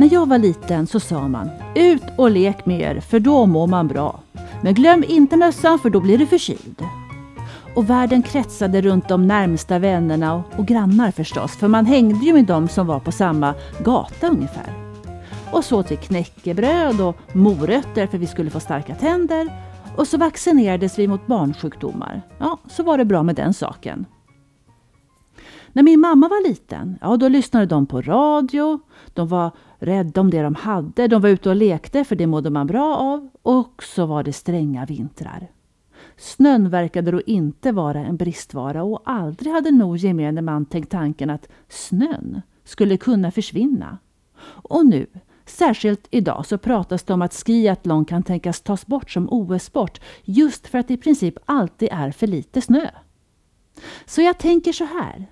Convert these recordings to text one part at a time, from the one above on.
När jag var liten så sa man ut och lek med er för då mår man bra. Men glöm inte mössan för då blir du förkyld. Och världen kretsade runt de närmsta vännerna och, och grannar förstås, för man hängde ju med dem som var på samma gata ungefär. Och så till knäckebröd och morötter för vi skulle få starka tänder. Och så vaccinerades vi mot barnsjukdomar. Ja, så var det bra med den saken. När min mamma var liten, ja då lyssnade de på radio, de var rädda om det de hade, de var ute och lekte för det mådde man bra av och så var det stränga vintrar. Snön verkade då inte vara en bristvara och aldrig hade nog gemene man tänkt tanken att snön skulle kunna försvinna. Och nu, särskilt idag, så pratas det om att skiathlon kan tänkas tas bort som OS-sport just för att det i princip alltid är för lite snö. Så jag tänker så här.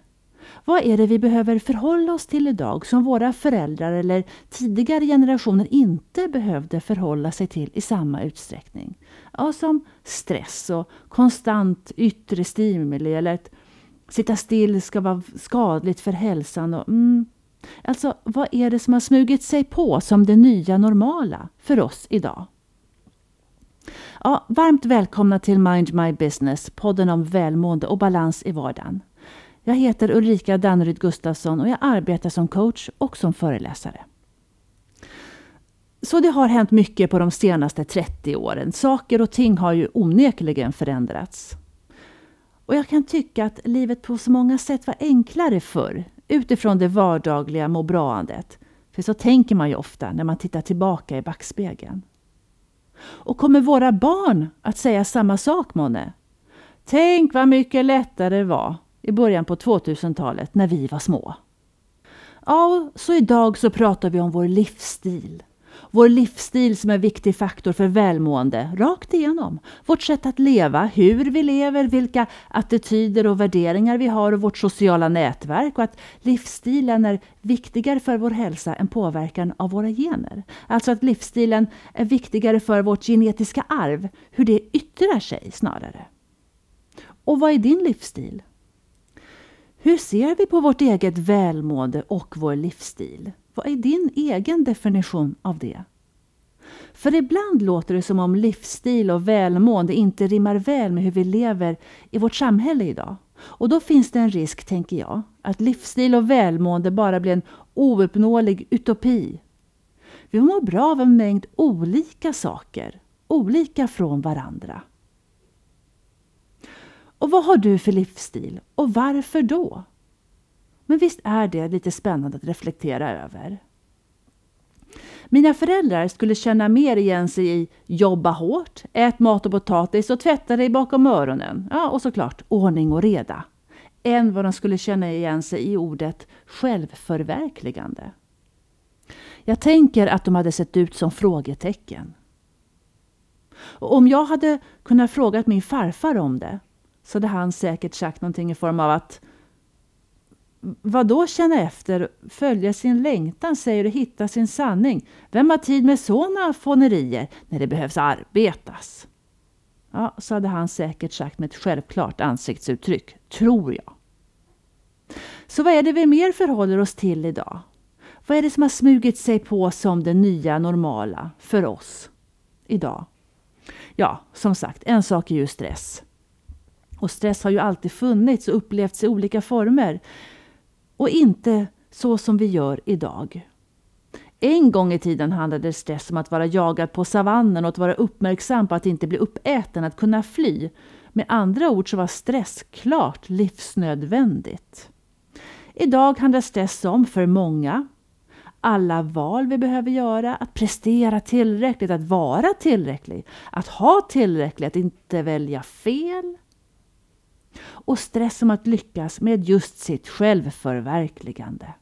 Vad är det vi behöver förhålla oss till idag som våra föräldrar eller tidigare generationer inte behövde förhålla sig till i samma utsträckning? Ja, som stress och konstant yttre stimuli eller att sitta still ska vara skadligt för hälsan. Och, mm, alltså, vad är det som har smugit sig på som det nya normala för oss idag? Ja, varmt välkomna till Mind My Business, podden om välmående och balans i vardagen. Jag heter Ulrika Danneryd Gustafsson och jag arbetar som coach och som föreläsare. Så det har hänt mycket på de senaste 30 åren. Saker och ting har ju onekligen förändrats. Och jag kan tycka att livet på så många sätt var enklare förr utifrån det vardagliga må braandet. För så tänker man ju ofta när man tittar tillbaka i backspegeln. Och kommer våra barn att säga samma sak månne? Tänk vad mycket lättare det var i början på 2000-talet när vi var små. Ja, så idag så pratar vi om vår livsstil. Vår livsstil som är en viktig faktor för välmående, rakt igenom. Vårt sätt att leva, hur vi lever, vilka attityder och värderingar vi har och vårt sociala nätverk och att livsstilen är viktigare för vår hälsa än påverkan av våra gener. Alltså att livsstilen är viktigare för vårt genetiska arv, hur det yttrar sig snarare. Och vad är din livsstil? Hur ser vi på vårt eget välmående och vår livsstil? Vad är din egen definition av det? För ibland låter det som om livsstil och välmående inte rimmar väl med hur vi lever i vårt samhälle idag. Och då finns det en risk, tänker jag, att livsstil och välmående bara blir en ouppnåelig utopi. Vi mår bra av en mängd olika saker, olika från varandra. Och vad har du för livsstil och varför då? Men visst är det lite spännande att reflektera över. Mina föräldrar skulle känna mer igen sig i jobba hårt, ät mat och potatis och tvätta dig bakom öronen. Ja, och såklart ordning och reda. Än vad de skulle känna igen sig i ordet självförverkligande. Jag tänker att de hade sett ut som frågetecken. Och om jag hade kunnat fråga min farfar om det så hade han säkert sagt någonting i form av att vad då känna efter, följa sin längtan, säger du, hitta sin sanning. Vem har tid med sådana fånerier när det behövs arbetas? Ja, så hade han säkert sagt med ett självklart ansiktsuttryck, tror jag. Så vad är det vi mer förhåller oss till idag? Vad är det som har smugit sig på som det nya normala för oss idag? Ja, som sagt, en sak är ju stress. Och stress har ju alltid funnits och upplevts i olika former. Och inte så som vi gör idag. En gång i tiden handlade stress om att vara jagad på savannen och att vara uppmärksam på att inte bli uppäten, att kunna fly. Med andra ord så var stress klart livsnödvändigt. Idag handlar stress om, för många, alla val vi behöver göra, att prestera tillräckligt, att vara tillräcklig, att ha tillräckligt, att inte välja fel, och stress om att lyckas med just sitt självförverkligande.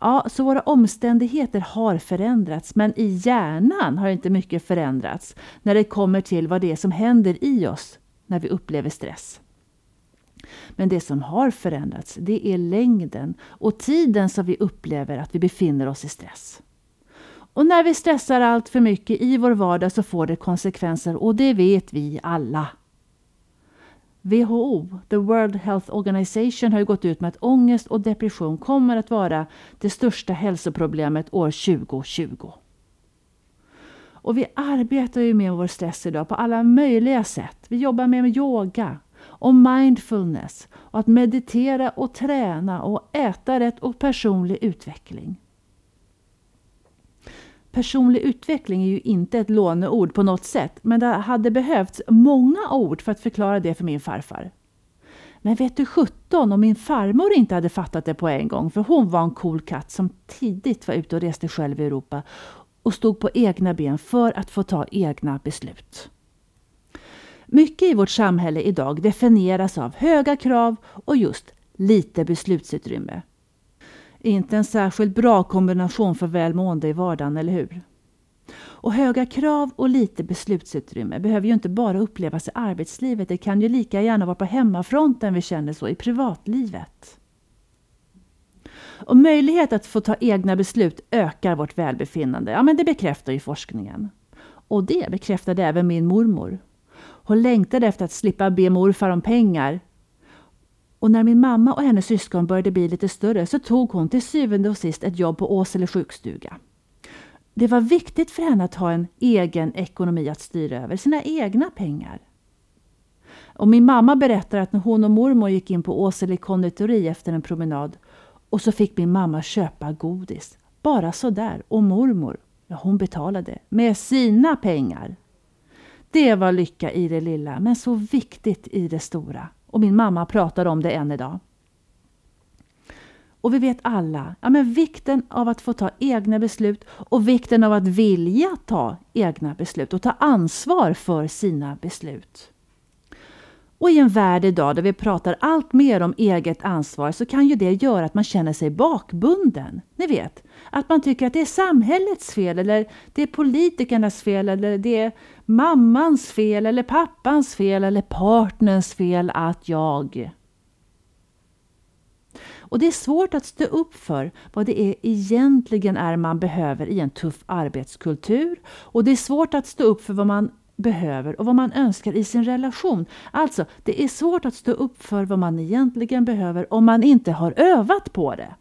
Ja, så våra omständigheter har förändrats, men i hjärnan har inte mycket förändrats när det kommer till vad det är som händer i oss när vi upplever stress. Men det som har förändrats, det är längden och tiden som vi upplever att vi befinner oss i stress. Och när vi stressar allt för mycket i vår vardag så får det konsekvenser och det vet vi alla. WHO, the World Health Organization, har ju gått ut med att ångest och depression kommer att vara det största hälsoproblemet år 2020. Och vi arbetar ju med vår stress idag på alla möjliga sätt. Vi jobbar med yoga och mindfulness och att meditera och träna och äta rätt och personlig utveckling. Personlig utveckling är ju inte ett låneord på något sätt, men det hade behövts många ord för att förklara det för min farfar. Men vet du sjutton om min farmor inte hade fattat det på en gång, för hon var en cool katt som tidigt var ute och reste själv i Europa och stod på egna ben för att få ta egna beslut. Mycket i vårt samhälle idag definieras av höga krav och just lite beslutsutrymme. Inte en särskilt bra kombination för välmående i vardagen, eller hur? Och höga krav och lite beslutsutrymme behöver ju inte bara upplevas i arbetslivet. Det kan ju lika gärna vara på hemmafronten vi känner så i privatlivet. Och möjlighet att få ta egna beslut ökar vårt välbefinnande. Ja, men det bekräftar ju forskningen. Och det bekräftade även min mormor. Hon längtade efter att slippa be morfar om pengar. Och när min mamma och hennes syskon började bli lite större så tog hon till syvende och sist ett jobb på Åsele sjukstuga. Det var viktigt för henne att ha en egen ekonomi att styra över, sina egna pengar. Och min mamma berättar att när hon och mormor gick in på Åsele konditori efter en promenad och så fick min mamma köpa godis. Bara sådär. Och mormor, ja hon betalade med sina pengar. Det var lycka i det lilla, men så viktigt i det stora. Och min mamma pratar om det än idag. Och vi vet alla ja, men vikten av att få ta egna beslut och vikten av att vilja ta egna beslut och ta ansvar för sina beslut. Och i en värld idag där vi pratar allt mer om eget ansvar så kan ju det göra att man känner sig bakbunden. Ni vet, att man tycker att det är samhällets fel eller det är politikernas fel eller det är mammans fel eller pappans fel eller partners fel att jag... Och det är svårt att stå upp för vad det är egentligen är man behöver i en tuff arbetskultur. Och det är svårt att stå upp för vad man behöver och vad man önskar i sin relation. Alltså, det är svårt att stå upp för vad man egentligen behöver om man inte har övat på det.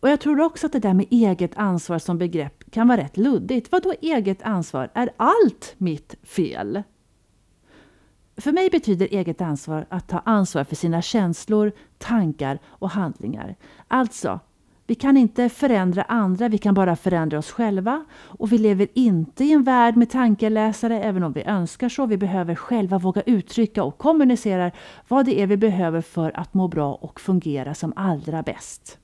Och Jag tror också att det där med eget ansvar som begrepp kan vara rätt luddigt. Vad då eget ansvar? Är allt mitt fel? För mig betyder eget ansvar att ta ansvar för sina känslor, tankar och handlingar. Alltså, vi kan inte förändra andra, vi kan bara förändra oss själva. Och vi lever inte i en värld med tankeläsare, även om vi önskar så. Vi behöver själva våga uttrycka och kommunicera vad det är vi behöver för att må bra och fungera som allra bäst.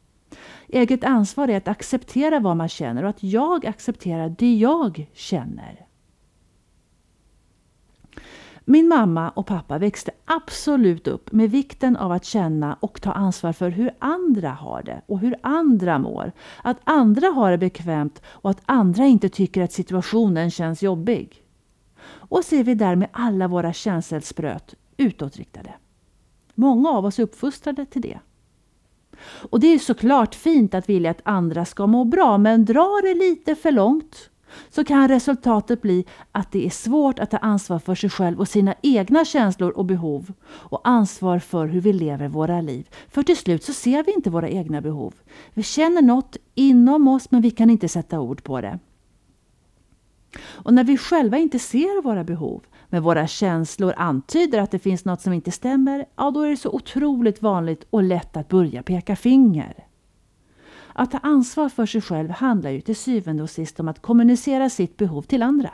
Eget ansvar är att acceptera vad man känner och att jag accepterar det jag känner. Min mamma och pappa växte absolut upp med vikten av att känna och ta ansvar för hur andra har det och hur andra mår. Att andra har det bekvämt och att andra inte tycker att situationen känns jobbig. Och ser vi därmed alla våra känselspröt utåtriktade. Många av oss är uppfostrade till det. Och det är såklart fint att vilja att andra ska må bra, men drar det lite för långt så kan resultatet bli att det är svårt att ta ansvar för sig själv och sina egna känslor och behov och ansvar för hur vi lever våra liv. För till slut så ser vi inte våra egna behov. Vi känner något inom oss men vi kan inte sätta ord på det. Och när vi själva inte ser våra behov, men våra känslor antyder att det finns något som inte stämmer, ja då är det så otroligt vanligt och lätt att börja peka finger. Att ta ansvar för sig själv handlar ju till syvende och sist om att kommunicera sitt behov till andra.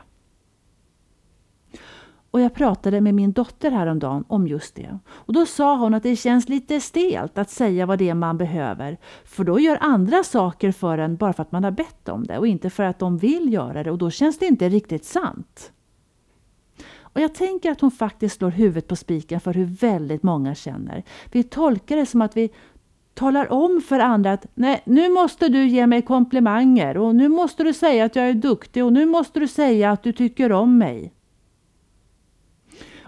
Och jag pratade med min dotter häromdagen om just det. Och då sa hon att det känns lite stelt att säga vad det är man behöver. För då gör andra saker för en bara för att man har bett om det och inte för att de vill göra det och då känns det inte riktigt sant. Och jag tänker att hon faktiskt slår huvudet på spiken för hur väldigt många känner. Vi tolkar det som att vi talar om för andra att nej, nu måste du ge mig komplimanger och nu måste du säga att jag är duktig och nu måste du säga att du tycker om mig.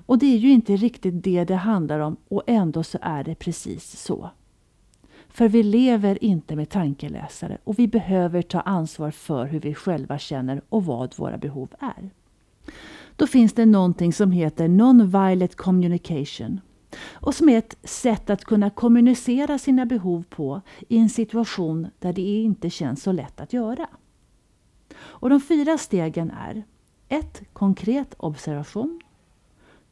Och det är ju inte riktigt det det handlar om och ändå så är det precis så. För vi lever inte med tankeläsare och vi behöver ta ansvar för hur vi själva känner och vad våra behov är. då finns det någonting som heter Non-Violet communication och som är ett sätt att kunna kommunicera sina behov på i en situation där det inte känns så lätt att göra. Och De fyra stegen är 1. Konkret observation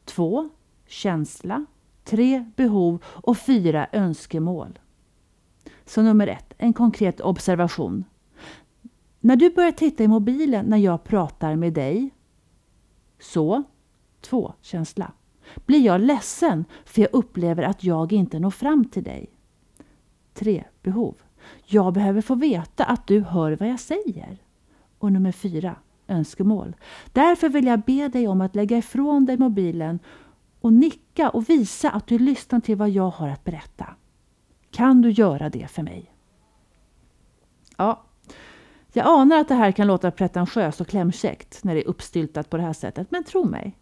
2. Känsla 3. Behov och 4. Önskemål. Så nummer ett, en konkret observation. När du börjar titta i mobilen när jag pratar med dig. Så. 2. Känsla. Blir jag ledsen för jag upplever att jag inte når fram till dig? 3. Behov. Jag behöver få veta att du hör vad jag säger. Och nummer 4. Önskemål. Därför vill jag be dig om att lägga ifrån dig mobilen och nicka och visa att du lyssnar till vad jag har att berätta. Kan du göra det för mig? Ja, jag anar att det här kan låta pretentiöst och klämkäckt när det är uppstyltat på det här sättet, men tro mig.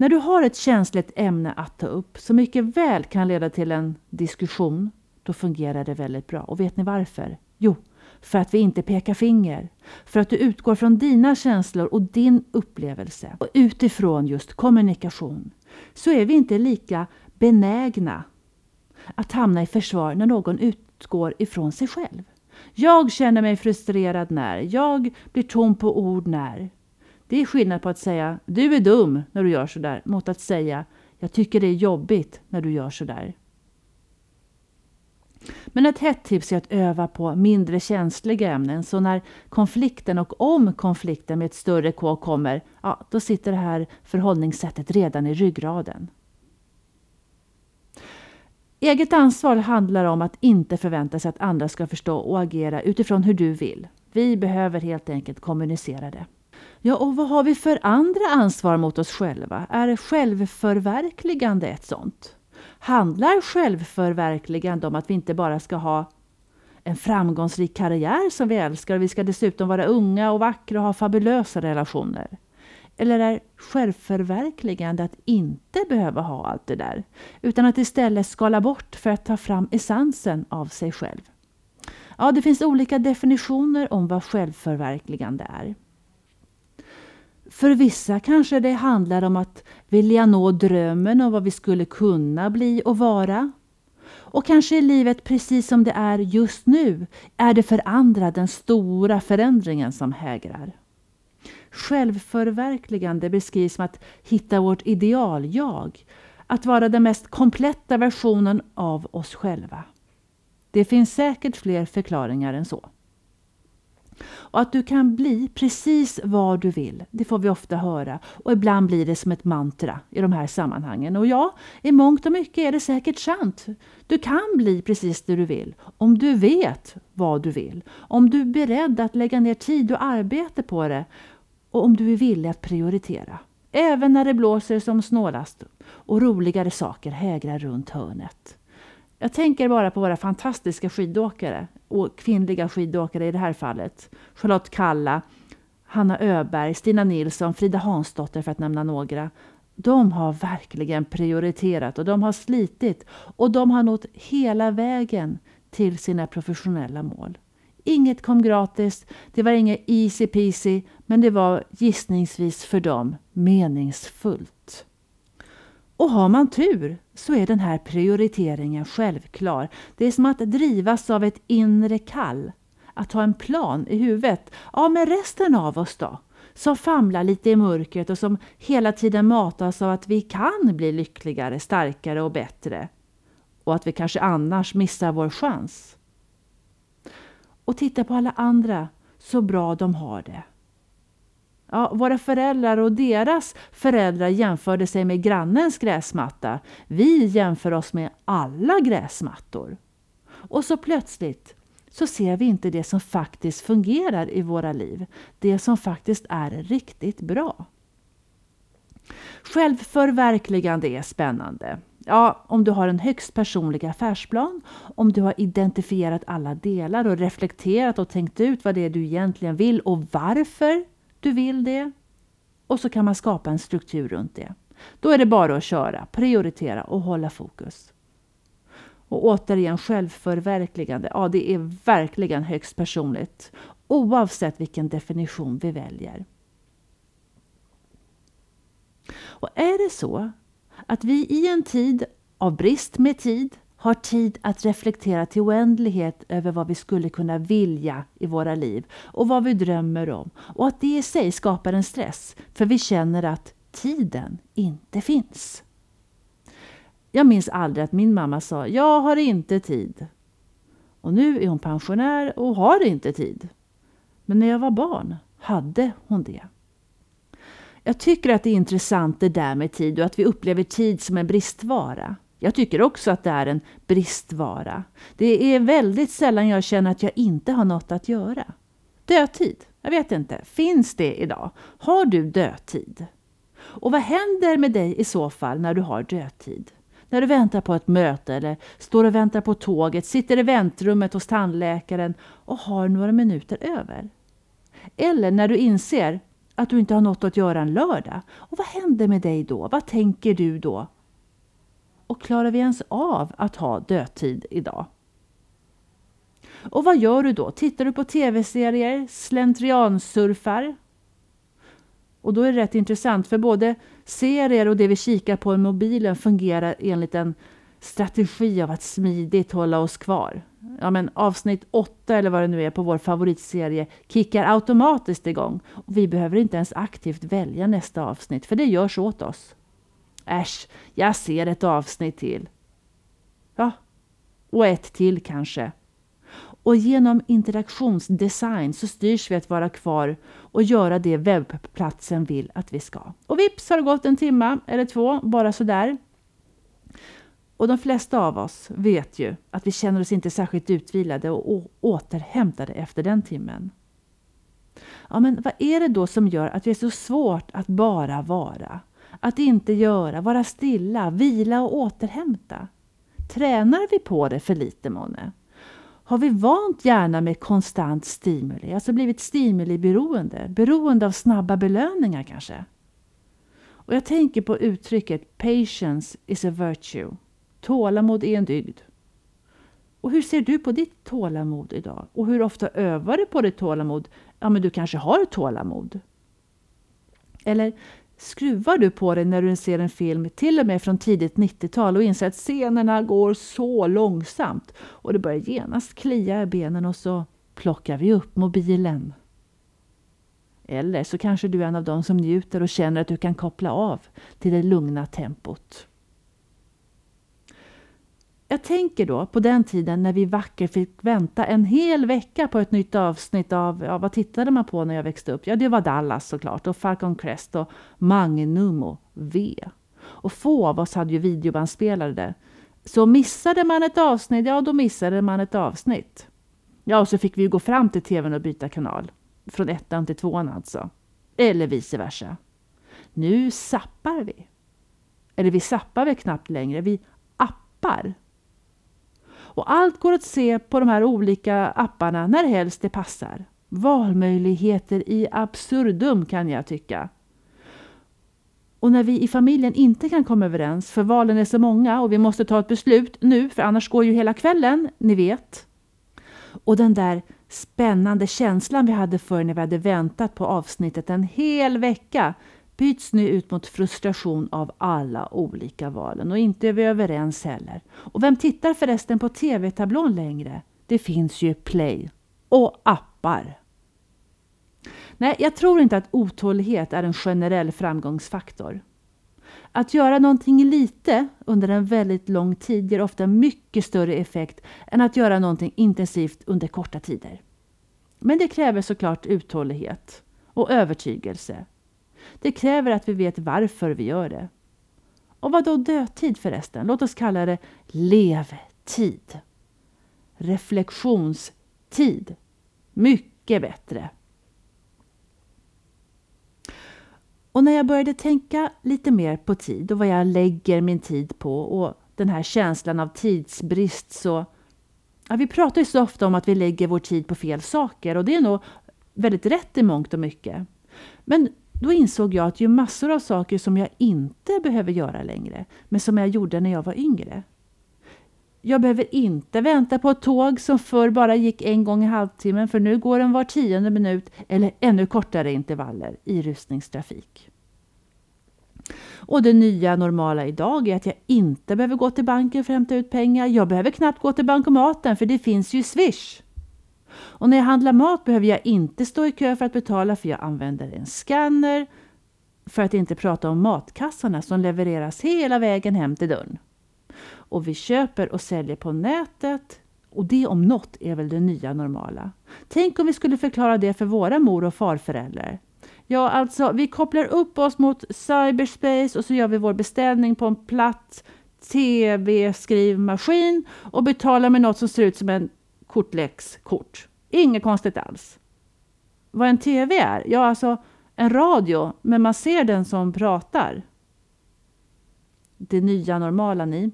När du har ett känsligt ämne att ta upp som mycket väl kan leda till en diskussion, då fungerar det väldigt bra. Och vet ni varför? Jo, för att vi inte pekar finger. För att du utgår från dina känslor och din upplevelse. Och utifrån just kommunikation så är vi inte lika benägna att hamna i försvar när någon utgår ifrån sig själv. Jag känner mig frustrerad när, jag blir tom på ord när. Det är skillnad på att säga du är dum när du gör sådär mot att säga jag tycker det är jobbigt när du gör sådär. Men ett hett tips är att öva på mindre känsliga ämnen. Så när konflikten och om konflikten med ett större K kommer, ja, då sitter det här förhållningssättet redan i ryggraden. Eget ansvar handlar om att inte förvänta sig att andra ska förstå och agera utifrån hur du vill. Vi behöver helt enkelt kommunicera det. Ja, och vad har vi för andra ansvar mot oss själva? Är självförverkligande ett sånt? Handlar självförverkligande om att vi inte bara ska ha en framgångsrik karriär som vi älskar och vi ska dessutom vara unga och vackra och ha fabulösa relationer? Eller är självförverkligande att inte behöva ha allt det där, utan att istället skala bort för att ta fram essensen av sig själv? Ja, det finns olika definitioner om vad självförverkligande är. För vissa kanske det handlar om att vilja nå drömmen om vad vi skulle kunna bli och vara. Och kanske är livet precis som det är just nu är det för andra den stora förändringen som hägrar. Självförverkligande beskrivs som att hitta vårt ideal-jag, att vara den mest kompletta versionen av oss själva. Det finns säkert fler förklaringar än så. Och att du kan bli precis vad du vill, det får vi ofta höra. Och ibland blir det som ett mantra i de här sammanhangen. Och ja, i mångt och mycket är det säkert sant. Du kan bli precis det du vill, om du vet vad du vill. Om du är beredd att lägga ner tid och arbete på det. Och om du är villig att prioritera. Även när det blåser som snålast och roligare saker hägrar runt hörnet. Jag tänker bara på våra fantastiska skidåkare och kvinnliga skidåkare i det här fallet. Charlotte Kalla, Hanna Öberg, Stina Nilsson, Frida Hansdotter för att nämna några. De har verkligen prioriterat och de har slitit och de har nått hela vägen till sina professionella mål. Inget kom gratis, det var inget easy peasy, men det var gissningsvis för dem meningsfullt. Och har man tur så är den här prioriteringen självklar. Det är som att drivas av ett inre kall. Att ha en plan i huvudet. Ja, men resten av oss då? Som famlar lite i mörkret och som hela tiden matas av att vi kan bli lyckligare, starkare och bättre. Och att vi kanske annars missar vår chans. Och titta på alla andra, så bra de har det. Ja, våra föräldrar och deras föräldrar jämförde sig med grannens gräsmatta. Vi jämför oss med alla gräsmattor. Och så plötsligt så ser vi inte det som faktiskt fungerar i våra liv. Det som faktiskt är riktigt bra. Självförverkligande är spännande. Ja, om du har en högst personlig affärsplan, om du har identifierat alla delar och reflekterat och tänkt ut vad det är du egentligen vill och varför du vill det. Och så kan man skapa en struktur runt det. Då är det bara att köra, prioritera och hålla fokus. Och återigen självförverkligande. Ja, det är verkligen högst personligt. Oavsett vilken definition vi väljer. Och är det så att vi i en tid av brist med tid har tid att reflektera till oändlighet över vad vi skulle kunna vilja i våra liv och vad vi drömmer om. Och att det i sig skapar en stress, för vi känner att tiden inte finns. Jag minns aldrig att min mamma sa ”Jag har inte tid”. Och nu är hon pensionär och har inte tid. Men när jag var barn hade hon det. Jag tycker att det är intressant det där med tid och att vi upplever tid som en bristvara. Jag tycker också att det är en bristvara. Det är väldigt sällan jag känner att jag inte har något att göra. Dödtid? Jag vet inte. Finns det idag? Har du dödtid? Och vad händer med dig i så fall när du har dödtid? När du väntar på ett möte eller står och väntar på tåget, sitter i väntrummet hos tandläkaren och har några minuter över. Eller när du inser att du inte har något att göra en lördag. Och vad händer med dig då? Vad tänker du då? Och klarar vi ens av att ha dödtid idag? Och vad gör du då? Tittar du på tv-serier? Slentriansurfar? Och då är det rätt intressant för både serier och det vi kikar på i mobilen fungerar enligt en strategi av att smidigt hålla oss kvar. Ja, men avsnitt 8 eller vad det nu är på vår favoritserie kickar automatiskt igång. Och vi behöver inte ens aktivt välja nästa avsnitt för det görs åt oss. Äsch, jag ser ett avsnitt till. Ja, och ett till kanske. Och genom interaktionsdesign så styrs vi att vara kvar och göra det webbplatsen vill att vi ska. Och vips har det gått en timme eller två, bara sådär. Och de flesta av oss vet ju att vi känner oss inte särskilt utvilade och återhämtade efter den timmen. Ja, men vad är det då som gör att det är så svårt att bara vara? Att inte göra, vara stilla, vila och återhämta? Tränar vi på det för lite månne? Har vi vant hjärnan med konstant stimuli, alltså blivit stimuliberoende, beroende av snabba belöningar kanske? Och jag tänker på uttrycket patience is a virtue. Tålamod är en dygd. Och hur ser du på ditt tålamod idag? Och hur ofta övar du på ditt tålamod? Ja, men du kanske har tålamod. Eller skruvar du på dig när du ser en film, till och med från tidigt 90-tal och inser att scenerna går så långsamt och det börjar genast klia i benen och så plockar vi upp mobilen. Eller så kanske du är en av dem som njuter och känner att du kan koppla av till det lugna tempot. Jag tänker då på den tiden när vi vackert fick vänta en hel vecka på ett nytt avsnitt av, ja, vad tittade man på när jag växte upp? Ja, det var Dallas såklart och Falcon Crest och Magnum och V. Och få av oss hade ju videobandspelare. där. Så missade man ett avsnitt, ja då missade man ett avsnitt. Ja, och så fick vi ju gå fram till tvn och byta kanal. Från ettan till tvåan alltså. Eller vice versa. Nu sappar vi. Eller vi sappar väl knappt längre, vi appar. Och allt går att se på de här olika apparna när helst det passar. Valmöjligheter i absurdum kan jag tycka. Och när vi i familjen inte kan komma överens, för valen är så många och vi måste ta ett beslut nu, för annars går ju hela kvällen, ni vet. Och den där spännande känslan vi hade för när vi hade väntat på avsnittet en hel vecka byts nu ut mot frustration av alla olika valen och inte är vi överens heller. Och vem tittar förresten på tv-tablån längre? Det finns ju Play och appar. Nej, jag tror inte att otålighet är en generell framgångsfaktor. Att göra någonting lite under en väldigt lång tid ger ofta mycket större effekt än att göra någonting intensivt under korta tider. Men det kräver såklart uthållighet och övertygelse det kräver att vi vet varför vi gör det. Och vad då dödtid förresten? Låt oss kalla det levtid. Reflektionstid. Mycket bättre. Och när jag började tänka lite mer på tid och vad jag lägger min tid på och den här känslan av tidsbrist så... Ja, vi pratar ju så ofta om att vi lägger vår tid på fel saker och det är nog väldigt rätt i mångt och mycket. Men då insåg jag att ju massor av saker som jag inte behöver göra längre, men som jag gjorde när jag var yngre. Jag behöver inte vänta på ett tåg som förr bara gick en gång i halvtimmen, för nu går den var tionde minut eller ännu kortare intervaller i rusningstrafik. Och det nya normala idag är att jag inte behöver gå till banken för att hämta ut pengar. Jag behöver knappt gå till bankomaten för det finns ju Swish. Och när jag handlar mat behöver jag inte stå i kö för att betala för jag använder en scanner. För att inte prata om matkassarna som levereras hela vägen hem till dörren. Och vi köper och säljer på nätet. Och det om något är väl det nya normala. Tänk om vi skulle förklara det för våra mor och farföräldrar. Ja, alltså vi kopplar upp oss mot cyberspace och så gör vi vår beställning på en platt tv-skrivmaskin och betalar med något som ser ut som en kortläckskort. Inget konstigt alls. Vad en tv är? Ja, alltså en radio, men man ser den som pratar. Det nya normala ni.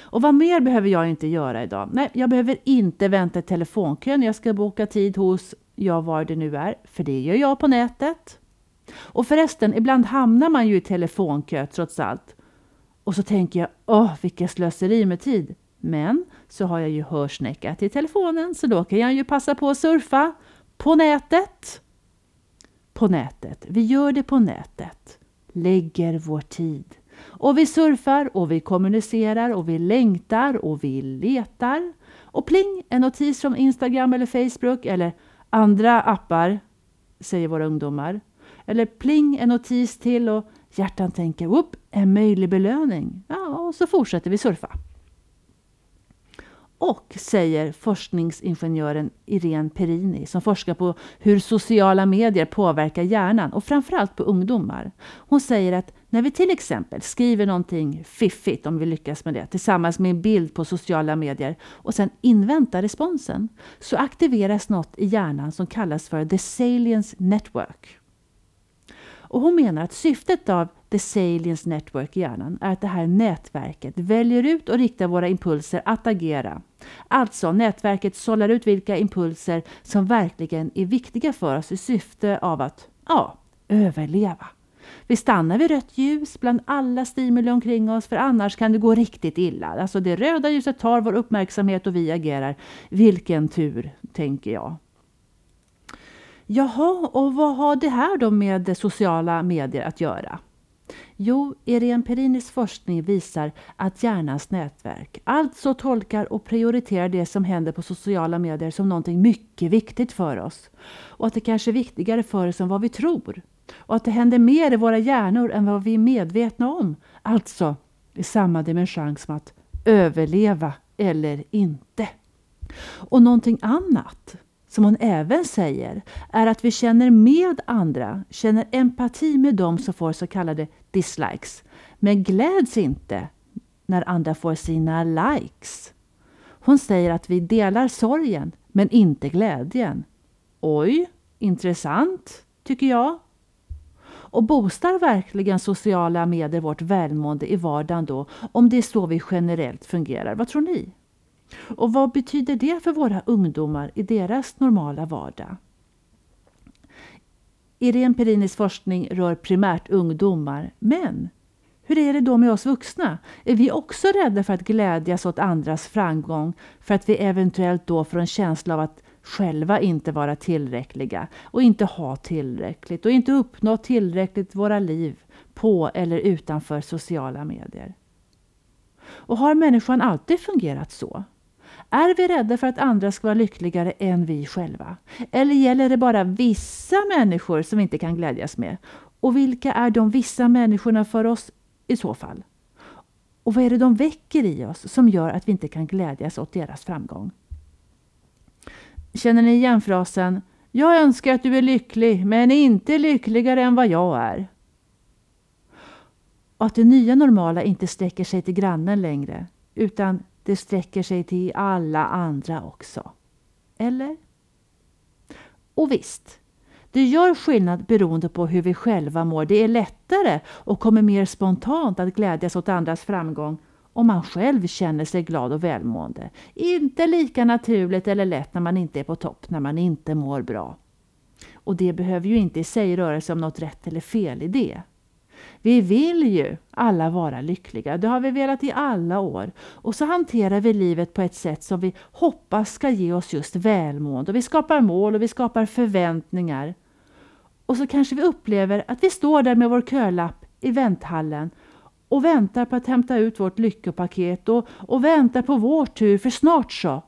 Och vad mer behöver jag inte göra idag? Nej, jag behöver inte vänta i telefonkön. Jag ska boka tid hos, ja var det nu är, för det gör jag på nätet. Och förresten, ibland hamnar man ju i telefonkö trots allt. Och så tänker jag, åh vilket slöseri med tid. Men så har jag ju hörsnäcka till telefonen så då kan jag ju passa på att surfa på nätet. På nätet. Vi gör det på nätet. Lägger vår tid. Och vi surfar och vi kommunicerar och vi längtar och vi letar. Och pling, en notis från Instagram eller Facebook eller andra appar, säger våra ungdomar. Eller pling, en notis till och hjärtan tänker, upp, en möjlig belöning. Ja, och så fortsätter vi surfa. Och, säger forskningsingenjören Irene Perini som forskar på hur sociala medier påverkar hjärnan och framförallt på ungdomar. Hon säger att när vi till exempel skriver någonting fiffigt, om vi lyckas med det, tillsammans med en bild på sociala medier och sen inväntar responsen, så aktiveras något i hjärnan som kallas för the salience network. Och hon menar att syftet av the salience network i hjärnan är att det här nätverket väljer ut och riktar våra impulser att agera. Alltså, nätverket sållar ut vilka impulser som verkligen är viktiga för oss i syfte av att, ja, överleva. Vi stannar vid rött ljus bland alla stimuli omkring oss för annars kan det gå riktigt illa. Alltså det röda ljuset tar vår uppmärksamhet och vi agerar. Vilken tur, tänker jag. Jaha, och vad har det här då med sociala medier att göra? Jo, Irene Perinis forskning visar att hjärnans nätverk alltså tolkar och prioriterar det som händer på sociala medier som någonting mycket viktigt för oss. Och att det kanske är viktigare för oss än vad vi tror. Och att det händer mer i våra hjärnor än vad vi är medvetna om. Alltså i samma dimension som att överleva eller inte. Och någonting annat som hon även säger, är att vi känner med andra, känner empati med dem som får så kallade dislikes, men gläds inte när andra får sina likes. Hon säger att vi delar sorgen, men inte glädjen. Oj, intressant, tycker jag. Och boostar verkligen sociala medier vårt välmående i vardagen då, om det är så vi generellt fungerar? Vad tror ni? Och vad betyder det för våra ungdomar i deras normala vardag? Irene Perinis forskning rör primärt ungdomar, men hur är det då med oss vuxna? Är vi också rädda för att glädjas åt andras framgång för att vi eventuellt då får en känsla av att själva inte vara tillräckliga och inte ha tillräckligt och inte uppnå tillräckligt våra liv på eller utanför sociala medier? Och har människan alltid fungerat så? Är vi rädda för att andra ska vara lyckligare än vi själva? Eller gäller det bara vissa människor som vi inte kan glädjas med? Och vilka är de vissa människorna för oss i så fall? Och vad är det de väcker i oss som gör att vi inte kan glädjas åt deras framgång? Känner ni igen frasen Jag önskar att du är lycklig, men inte lyckligare än vad jag är. Och att det nya normala inte sträcker sig till grannen längre, utan det sträcker sig till alla andra också. Eller? Och visst, det gör skillnad beroende på hur vi själva mår. Det är lättare och kommer mer spontant att glädjas åt andras framgång om man själv känner sig glad och välmående. Inte lika naturligt eller lätt när man inte är på topp, när man inte mår bra. Och det behöver ju inte i sig röra sig om något rätt eller fel i det. Vi vill ju alla vara lyckliga. Det har vi velat i alla år. Och så hanterar vi livet på ett sätt som vi hoppas ska ge oss just välmående. Och vi skapar mål och vi skapar förväntningar. Och så kanske vi upplever att vi står där med vår kölapp i vänthallen och väntar på att hämta ut vårt lyckopaket och, och väntar på vår tur, för snart så.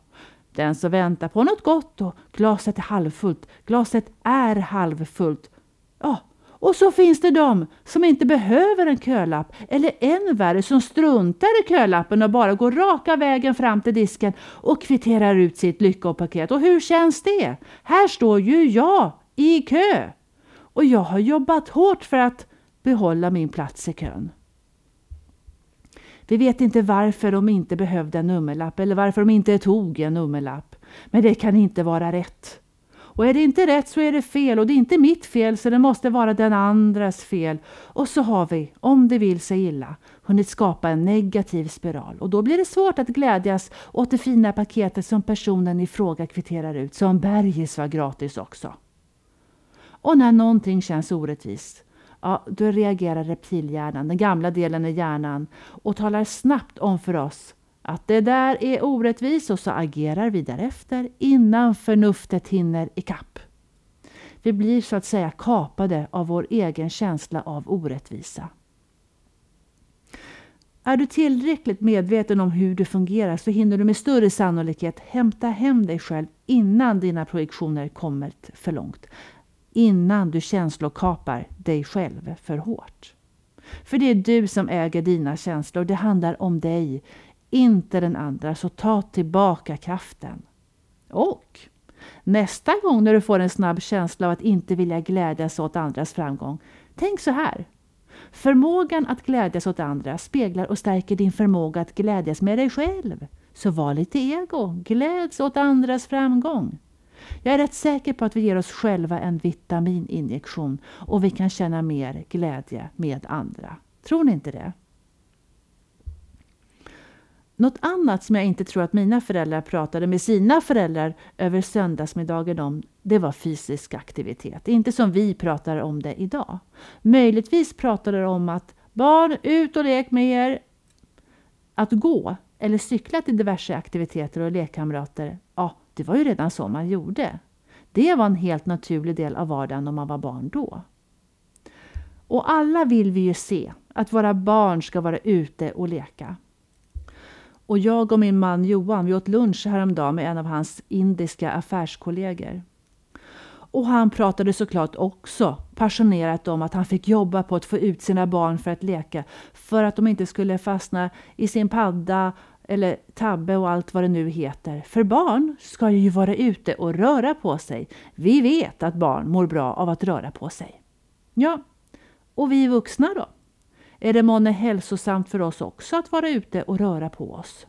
Den som väntar på något gott och glaset är halvfullt, glaset är halvfullt. Ja, och så finns det de som inte behöver en kölapp eller än värre som struntar i kölappen och bara går raka vägen fram till disken och kvitterar ut sitt lyckopaket. Och hur känns det? Här står ju jag i kö och jag har jobbat hårt för att behålla min plats i kön. Vi vet inte varför de inte behövde en nummerlapp eller varför de inte tog en nummerlapp. Men det kan inte vara rätt. Och är det inte rätt så är det fel och det är inte mitt fel så det måste vara den andras fel. Och så har vi, om det vill sig illa, hunnit skapa en negativ spiral. Och då blir det svårt att glädjas åt det fina paketet som personen i fråga kvitterar ut, som bergis var gratis också. Och när någonting känns orättvist, ja, då reagerar reptilhjärnan, den gamla delen i hjärnan, och talar snabbt om för oss att det där är orättvist och så agerar vi därefter innan förnuftet hinner ikapp. Vi blir så att säga kapade av vår egen känsla av orättvisa. Är du tillräckligt medveten om hur du fungerar så hinner du med större sannolikhet hämta hem dig själv innan dina projektioner kommit för långt. Innan du känslokapar dig själv för hårt. För det är du som äger dina känslor. Det handlar om dig, inte den andra, så ta tillbaka kraften. Och nästa gång när du får en snabb känsla av att inte vilja glädjas åt andras framgång, tänk så här. Förmågan att glädjas åt andra speglar och stärker din förmåga att glädjas med dig själv. Så var lite ego, gläds åt andras framgång. Jag är rätt säker på att vi ger oss själva en vitamininjektion och vi kan känna mer glädje med andra. Tror ni inte det? Något annat som jag inte tror att mina föräldrar pratade med sina föräldrar över söndagsmiddagen om, det var fysisk aktivitet. Inte som vi pratar om det idag. Möjligtvis pratade de om att barn, ut och lek med er. Att gå eller cykla till diverse aktiviteter och lekkamrater, ja, det var ju redan så man gjorde. Det var en helt naturlig del av vardagen om man var barn då. Och alla vill vi ju se att våra barn ska vara ute och leka. Och jag och min man Johan, vi åt lunch häromdagen med en av hans indiska affärskollegor. Och han pratade såklart också passionerat om att han fick jobba på att få ut sina barn för att leka. För att de inte skulle fastna i sin padda eller tabbe och allt vad det nu heter. För barn ska ju vara ute och röra på sig. Vi vet att barn mår bra av att röra på sig. Ja, och vi vuxna då? Är det månne hälsosamt för oss också att vara ute och röra på oss?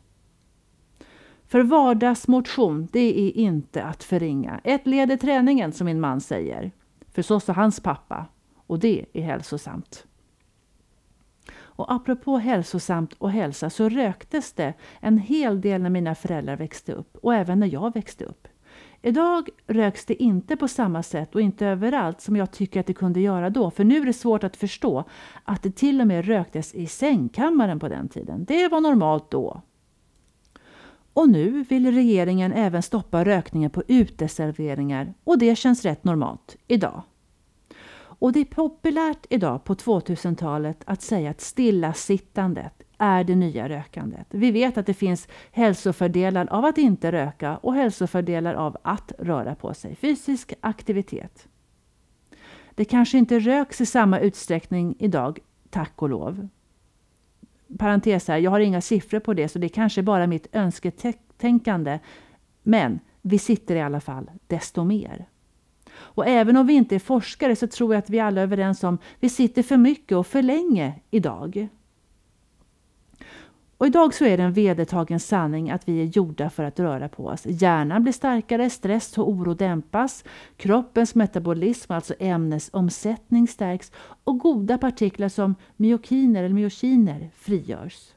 För vardagsmotion, det är inte att förringa. Ett led i träningen, som min man säger. För så sa hans pappa. Och det är hälsosamt. Och apropå hälsosamt och hälsa så röktes det en hel del när mina föräldrar växte upp och även när jag växte upp. Idag röks det inte på samma sätt och inte överallt som jag tycker att det kunde göra då. För nu är det svårt att förstå att det till och med röktes i sängkammaren på den tiden. Det var normalt då. Och nu vill regeringen även stoppa rökningen på uteserveringar och det känns rätt normalt idag. Och det är populärt idag på 2000-talet att säga att stillasittandet är det nya rökandet. Vi vet att det finns hälsofördelar av att inte röka och hälsofördelar av att röra på sig. Fysisk aktivitet. Det kanske inte röks i samma utsträckning idag, tack och lov. Parentes här, jag har inga siffror på det så det är kanske bara mitt önsketänkande. Men vi sitter i alla fall desto mer. Och även om vi inte är forskare så tror jag att vi alla är överens om att vi sitter för mycket och för länge idag. Och idag så är det en vedertagen sanning att vi är gjorda för att röra på oss. Hjärnan blir starkare, stress och oro dämpas, kroppens metabolism, alltså ämnesomsättning stärks och goda partiklar som myokiner eller myokiner frigörs.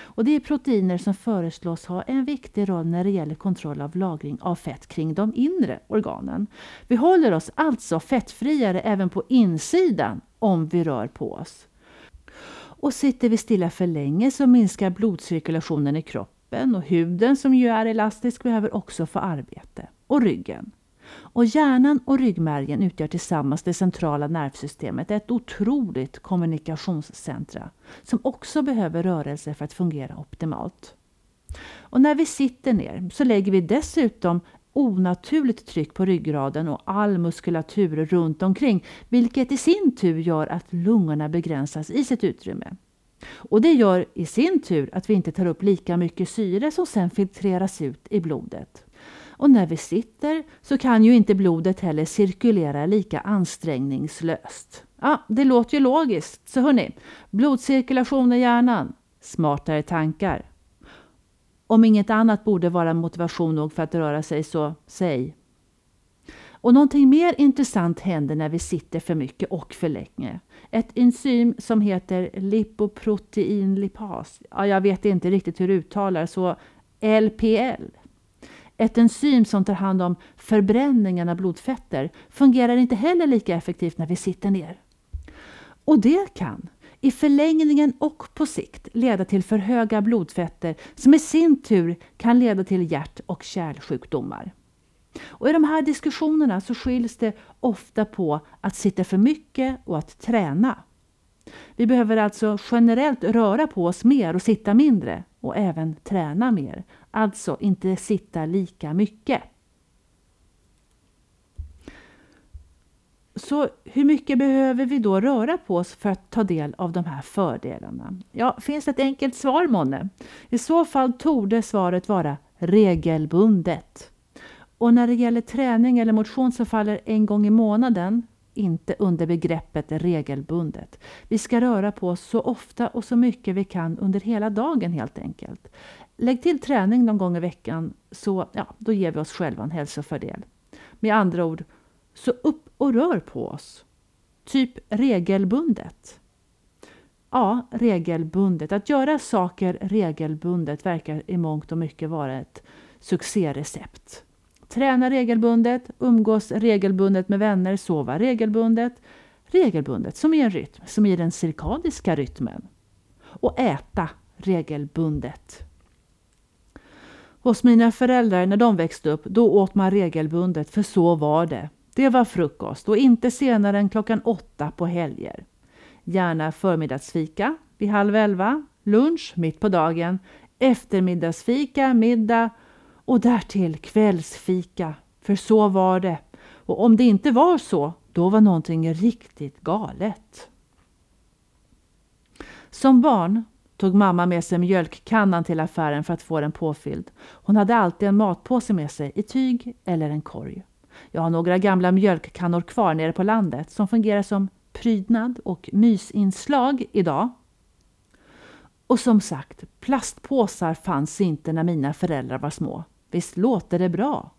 Och det är proteiner som föreslås ha en viktig roll när det gäller kontroll av lagring av fett kring de inre organen. Vi håller oss alltså fettfriare även på insidan om vi rör på oss. Och sitter vi stilla för länge så minskar blodcirkulationen i kroppen och huden som ju är elastisk behöver också få arbete. Och ryggen. Och hjärnan och ryggmärgen utgör tillsammans det centrala nervsystemet ett otroligt kommunikationscentra som också behöver rörelse för att fungera optimalt. Och när vi sitter ner så lägger vi dessutom onaturligt tryck på ryggraden och all muskulatur runt omkring vilket i sin tur gör att lungorna begränsas i sitt utrymme. Och Det gör i sin tur att vi inte tar upp lika mycket syre som sen filtreras ut i blodet. Och när vi sitter så kan ju inte blodet heller cirkulera lika ansträngningslöst. Ja, det låter ju logiskt, så hörni, blodcirkulation i hjärnan, smartare tankar. Om inget annat borde vara motivation nog för att röra sig så säg. Och någonting mer intressant händer när vi sitter för mycket och för länge. Ett enzym som heter lipoproteinlipas. Ja, jag vet inte riktigt hur det uttalar så LPL. Ett enzym som tar hand om förbränningen av blodfetter fungerar inte heller lika effektivt när vi sitter ner. Och det kan i förlängningen och på sikt leda till för höga blodfetter som i sin tur kan leda till hjärt och kärlsjukdomar. Och I de här diskussionerna så skiljs det ofta på att sitta för mycket och att träna. Vi behöver alltså generellt röra på oss mer och sitta mindre och även träna mer. Alltså inte sitta lika mycket. Så hur mycket behöver vi då röra på oss för att ta del av de här fördelarna? Ja, finns det ett enkelt svar månne? I så fall torde svaret vara regelbundet. Och när det gäller träning eller motion så faller en gång i månaden inte under begreppet regelbundet. Vi ska röra på oss så ofta och så mycket vi kan under hela dagen helt enkelt. Lägg till träning någon gång i veckan så ja, då ger vi oss själva en hälsofördel. Med andra ord, så upp och rör på oss. Typ regelbundet. Ja, regelbundet. Att göra saker regelbundet verkar i mångt och mycket vara ett succérecept. Träna regelbundet, umgås regelbundet med vänner, sova regelbundet. Regelbundet, som i en rytm, som i den cirkadiska rytmen. Och äta regelbundet. Hos mina föräldrar när de växte upp, då åt man regelbundet, för så var det. Det var frukost och inte senare än klockan åtta på helger. Gärna förmiddagsfika vid halv elva, lunch mitt på dagen, eftermiddagsfika, middag och därtill kvällsfika. För så var det. Och om det inte var så, då var någonting riktigt galet. Som barn tog mamma med sig mjölkkannan till affären för att få den påfylld. Hon hade alltid en matpåse med sig i tyg eller en korg. Jag har några gamla mjölkkannor kvar nere på landet som fungerar som prydnad och mysinslag idag. Och som sagt, plastpåsar fanns inte när mina föräldrar var små. Visst låter det bra?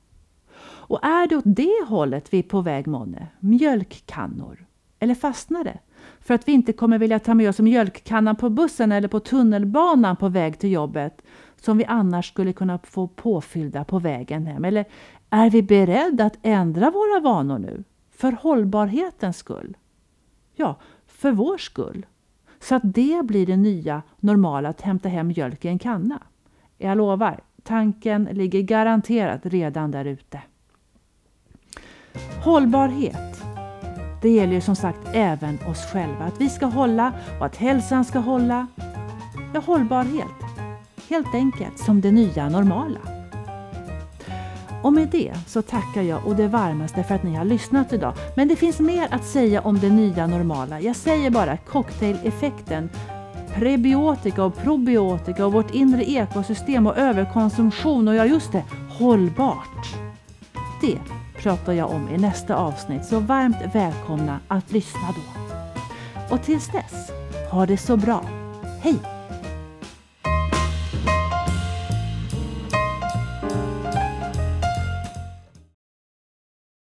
Och är det åt det hållet vi är på väg månne? Mjölkkannor? Eller fastnar det? För att vi inte kommer vilja ta med oss mjölkkannan på bussen eller på tunnelbanan på väg till jobbet som vi annars skulle kunna få påfyllda på vägen hem? Eller är vi beredda att ändra våra vanor nu? För hållbarhetens skull? Ja, för vår skull. Så att det blir det nya normala att hämta hem mjölk i en kanna. Jag lovar, tanken ligger garanterat redan där ute. Hållbarhet. Det gäller ju som sagt även oss själva. Att vi ska hålla och att hälsan ska hålla. Ja, hållbarhet. Helt enkelt som det nya normala. Och med det så tackar jag och det varmaste för att ni har lyssnat idag. Men det finns mer att säga om det nya normala. Jag säger bara cocktaileffekten, prebiotika och probiotika och vårt inre ekosystem och överkonsumtion och ja just det, hållbart. Det pratar jag om i nästa avsnitt så varmt välkomna att lyssna då. Och tills dess, ha det så bra. Hej!